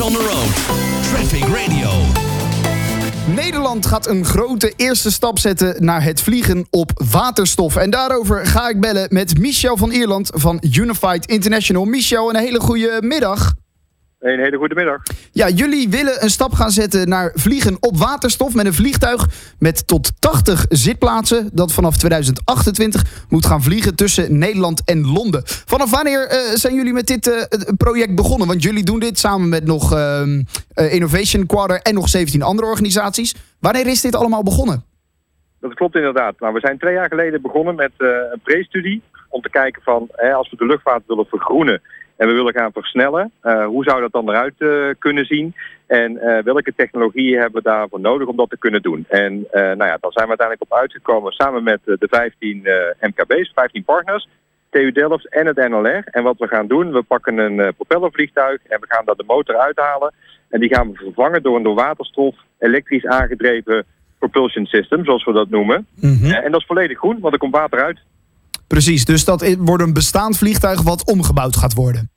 on the road. Traffic Radio. Nederland gaat een grote eerste stap zetten naar het vliegen op waterstof. En daarover ga ik bellen met Michel van Ierland van Unified International. Michel, een hele goede middag. Een hele goede middag. Ja, jullie willen een stap gaan zetten naar vliegen op waterstof met een vliegtuig met tot 80 zitplaatsen. Dat vanaf 2028 moet gaan vliegen tussen Nederland en Londen. Vanaf wanneer uh, zijn jullie met dit uh, project begonnen? Want jullie doen dit samen met nog uh, Innovation Quarter en nog 17 andere organisaties. Wanneer is dit allemaal begonnen? Dat klopt inderdaad. Nou, we zijn twee jaar geleden begonnen met een pre-studie om te kijken van hè, als we de luchtvaart willen vergroenen en we willen gaan versnellen. Uh, hoe zou dat dan eruit uh, kunnen zien? En uh, welke technologieën hebben we daarvoor nodig om dat te kunnen doen? En nou ja, dan zijn we uiteindelijk op uitgekomen samen met de 15 MKB's, 15 partners, TU Delft en het NLR. En wat we gaan doen, we pakken een propellervliegtuig en we gaan daar de motor uithalen. En die gaan we vervangen door een door waterstof elektrisch aangedreven propulsion system, zoals we dat noemen. Mm -hmm. en dat is volledig groen, want er komt water uit. Precies, dus dat wordt een bestaand vliegtuig wat omgebouwd gaat worden.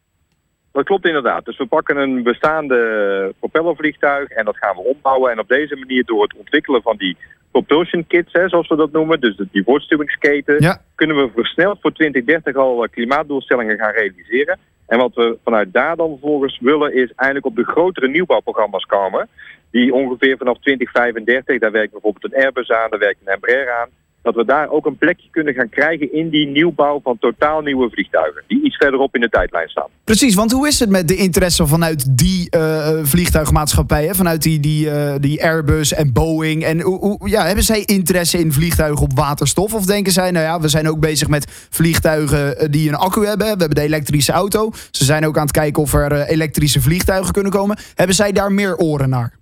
Dat klopt inderdaad. Dus we pakken een bestaande propellervliegtuig en dat gaan we ombouwen. En op deze manier door het ontwikkelen van die propulsion kits, hè, zoals we dat noemen, dus die voortstuwingsketen, kunnen we versneld voor 2030 al klimaatdoelstellingen gaan realiseren. En wat we vanuit daar dan vervolgens willen is eindelijk op de grotere nieuwbouwprogramma's komen. Die ongeveer vanaf 2035, daar werkt bijvoorbeeld een Airbus aan, daar werkt een Embraer aan dat we daar ook een plekje kunnen gaan krijgen in die nieuwbouw van totaal nieuwe vliegtuigen. Die iets verderop in de tijdlijn staan. Precies, want hoe is het met de interesse vanuit die uh, vliegtuigmaatschappijen? Vanuit die, die, uh, die Airbus en Boeing. En hoe, ja, hebben zij interesse in vliegtuigen op waterstof? Of denken zij, nou ja, we zijn ook bezig met vliegtuigen die een accu hebben. We hebben de elektrische auto. Ze zijn ook aan het kijken of er elektrische vliegtuigen kunnen komen. Hebben zij daar meer oren naar?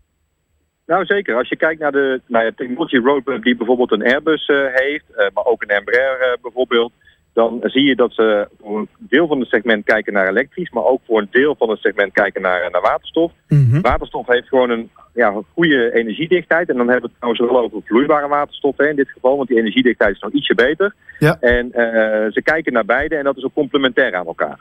Nou zeker, als je kijkt naar de naar de technology roadmap die bijvoorbeeld een Airbus uh, heeft, uh, maar ook een Embraer uh, bijvoorbeeld, dan zie je dat ze voor een deel van het segment kijken naar elektrisch, maar ook voor een deel van het segment kijken naar, naar waterstof. Mm -hmm. Waterstof heeft gewoon een, ja, een goede energiedichtheid en dan hebben we het trouwens wel over vloeibare waterstof hè, in dit geval, want die energiedichtheid is nog ietsje beter. Ja. En ze kijken naar beide en dat is ook complementair aan elkaar.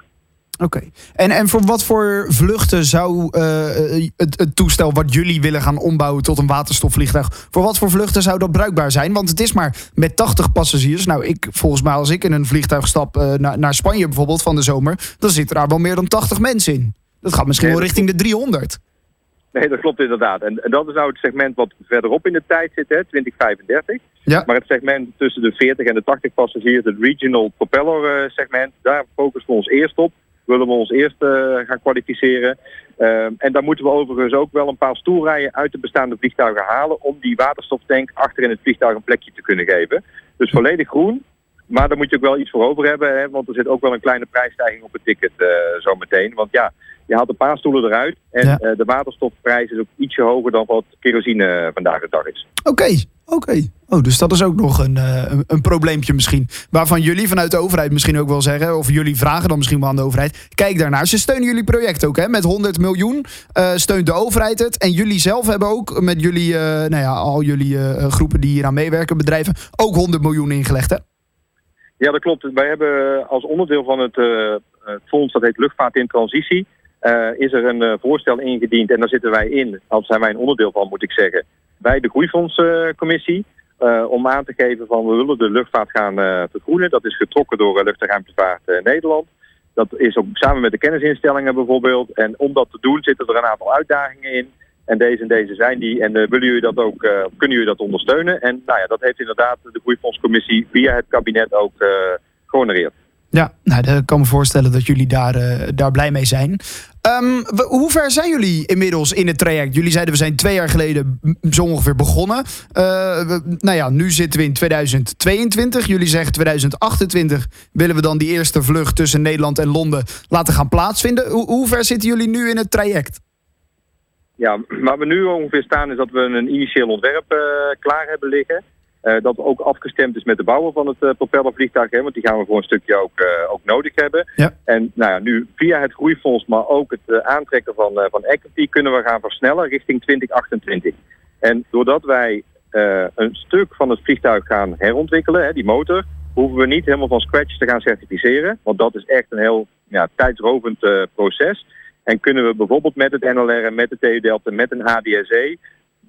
Oké. Okay. En, en voor wat voor vluchten zou uh, het, het, toestel wat jullie willen gaan ombouwen tot een waterstofvliegtuig, voor wat voor vluchten zou dat bruikbaar zijn? Want het is maar met 80 passagiers. Nou, ik, volgens mij als ik in een vliegtuig stap uh, naar, naar Spanje bijvoorbeeld van de zomer, dan zitten daar wel meer dan 80 mensen in. Dat gaat misschien wel richting de 300. Nee, dat klopt inderdaad. En, en, dat is nou het segment wat verderop in de tijd zit, hè, 2035. Ja. Maar het segment tussen de 40 en de 80 passagiers, het regional propeller segment, daar focussen we ons eerst op willen we ons eerst uh, gaan kwalificeren. Uh, en dan moeten we overigens ook wel een paar stoelrijen uit de bestaande vliegtuigen halen om die waterstoftank achter in het vliegtuig een plekje te kunnen geven. Dus volledig groen, maar daar moet je ook wel iets voor over hebben, hè, want er zit ook wel een kleine prijsstijging op het ticket uh, zo meteen. Want ja, je haalt een paar stoelen eruit en ja. uh, de waterstofprijs is ook ietsje hoger dan wat kerosine vandaag de dag is. Oké, okay, oké. Okay. Oh, dus dat is ook nog een, uh, een, een, probleempje misschien. Waarvan jullie vanuit de overheid misschien ook wel zeggen, of jullie vragen dan misschien wel aan de overheid. Kijk daarnaar. Ze steunen jullie project ook, hè? Met 100 miljoen uh, steunt de overheid het. En jullie zelf hebben ook met jullie, uh, nou ja, al jullie groepen die hier aan meewerken, bedrijven, ook 100 miljoen ingelegd, hè? Ja, dat klopt. Wij hebben als onderdeel van het, het fonds, dat heet Luchtvaart in Transitie, is er een uh, voorstel ingediend en daar zitten wij in, al zijn wij een onderdeel van moet ik zeggen, bij de Groeifondscommissie. Uh, om aan te geven van we willen de luchtvaart gaan vergroenen. Dat is getrokken door Lucht- en Ruimtevaart Nederland. Dat is ook samen met de kennisinstellingen bijvoorbeeld. En om dat te doen zitten er een aantal uitdagingen in. En deze en deze zijn die. En willen jullie dat ook, kunnen jullie dat ondersteunen? En nou ja, dat heeft inderdaad de Groeifondscommissie via het kabinet ook gehonoreerd. Ja, nou, ik kan me voorstellen dat jullie daar, uh, daar blij mee zijn. We, hoe ver zijn jullie inmiddels in het traject? Jullie zeiden we zijn twee jaar geleden zo ongeveer begonnen. We, nou ja, nu zitten we in 2022. Jullie zeggen 2028 willen we dan die eerste vlucht tussen Nederland en Londen laten gaan plaatsvinden. Hoe, hoe ver zitten jullie nu in het traject? Ja, waar we nu ongeveer staan is dat we een initieel ontwerp uh, klaar hebben liggen. Uh, dat ook afgestemd is met de bouwer van het uh, propellervliegtuig. Hè, want die gaan we voor een stukje ook, uh, ook nodig hebben. Ja. En nou ja, nu via het groeifonds, maar ook het aantrekken van, van equity... kunnen we gaan versnellen richting 2028. En doordat wij een stuk van het vliegtuig gaan herontwikkelen, hè, die motor... hoeven we niet helemaal van scratch te gaan certificeren. Want dat is echt een heel ja, tijdsrovend proces. En kunnen we bijvoorbeeld met het NLR en met de TU Delft en met een HDSE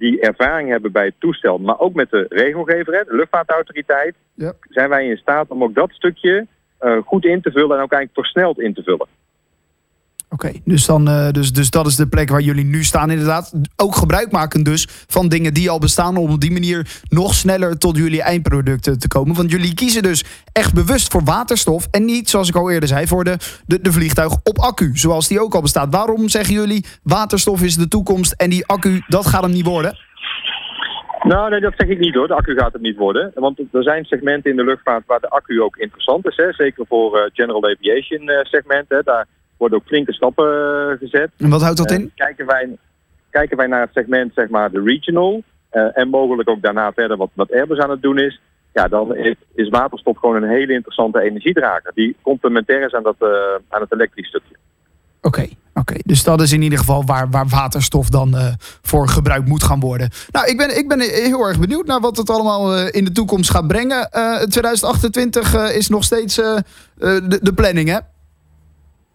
die ervaring hebben bij het toestel, maar ook met de regelgever, de luchtvaartautoriteit, ja. zijn wij in staat om ook dat stukje uh, goed in te vullen en ook eigenlijk versneld in te vullen. Oké, dus, dan, uh, dus, dus dat is de plek waar jullie nu staan inderdaad. Ook gebruik maken dus van dingen die al bestaan... om op die manier nog sneller tot jullie eindproducten te komen. Want jullie kiezen dus echt bewust voor waterstof... en niet, zoals ik al eerder zei, voor de, de, vliegtuig op accu. Zoals die ook al bestaat. Waarom zeggen jullie waterstof is de toekomst... en die accu, dat gaat hem niet worden? Nou, nee, dat zeg ik niet hoor. De accu gaat het niet worden. Want er zijn segmenten in de luchtvaart waar de accu ook interessant is. Hè. Zeker voor uh, general aviation uh, segmenten. Daar worden ook flinke stappen uh, gezet. En wat houdt dat in? Kijken wij, kijken wij naar het segment, zeg maar, de regional. en mogelijk ook daarna verder wat, wat Airbus aan het doen is. Ja, dan is, is waterstof gewoon een hele interessante energiedrager. Die complementair is aan, dat, aan het elektrisch stukje. Oké, oké. Dus dat is in ieder geval waar, waar waterstof dan uh, voor gebruikt moet gaan worden. Nou, ik ben, ik ben heel erg benieuwd naar wat het allemaal uh, in de toekomst gaat brengen. Uh, 2028 is nog steeds de, de planning, hè?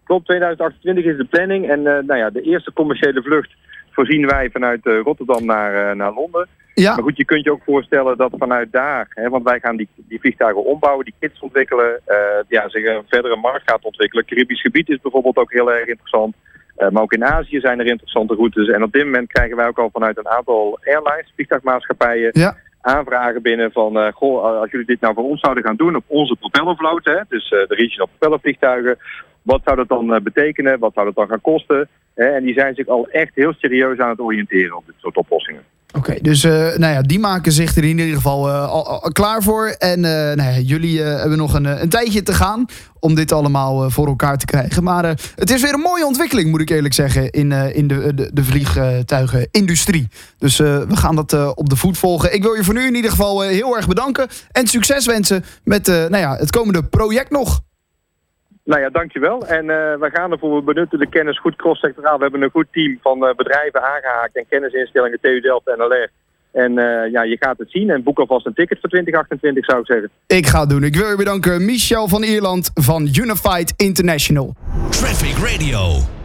Klopt, 2028 is de planning. En nou ja, de eerste commerciële vlucht voorzien wij vanuit Rotterdam naar, naar Londen. Ja. Maar goed, je kunt je ook voorstellen dat vanuit daar, hè, want wij gaan die, die vliegtuigen ombouwen, die kits ontwikkelen, uh, ja, zich een verdere markt gaat ontwikkelen. Caribisch gebied is bijvoorbeeld ook heel erg interessant. Uh, maar ook in Azië zijn er interessante routes. En op dit moment krijgen wij ook al vanuit een aantal airlines, vliegtuigmaatschappijen, ja. aanvragen binnen van, uh, goh, als jullie dit nou voor ons zouden gaan doen op onze propellervloot, hè, dus de regional propellervliegtuigen, wat zou dat dan betekenen? Wat zou dat dan gaan kosten? en die zijn zich al echt heel serieus aan het oriënteren op dit soort oplossingen. Oké, dus uh, nou ja, die maken zich er in ieder geval uh, al, klaar voor. En nou ja, jullie hebben nog een, een tijdje te gaan om dit allemaal voor elkaar te krijgen. Maar het is weer een mooie ontwikkeling, moet ik eerlijk zeggen, in, in de, de, de vliegtuigenindustrie. Dus we gaan dat op de voet volgen. Ik wil je voor nu in ieder geval heel erg bedanken en succes wensen met nou ja, het komende project nog. Nou ja, dankjewel. En uh, we gaan ervoor, we benutten de kennis goed cross-sectoraal. We hebben een goed team van uh, bedrijven aangehaakt en kennisinstellingen, TU Delft en NLR. En uh, ja, je gaat het zien en boek alvast een ticket voor 2028 zou ik zeggen. Ik ga het doen. Ik wil je bedanken. Michel van Ierland van Unified International. Traffic Radio.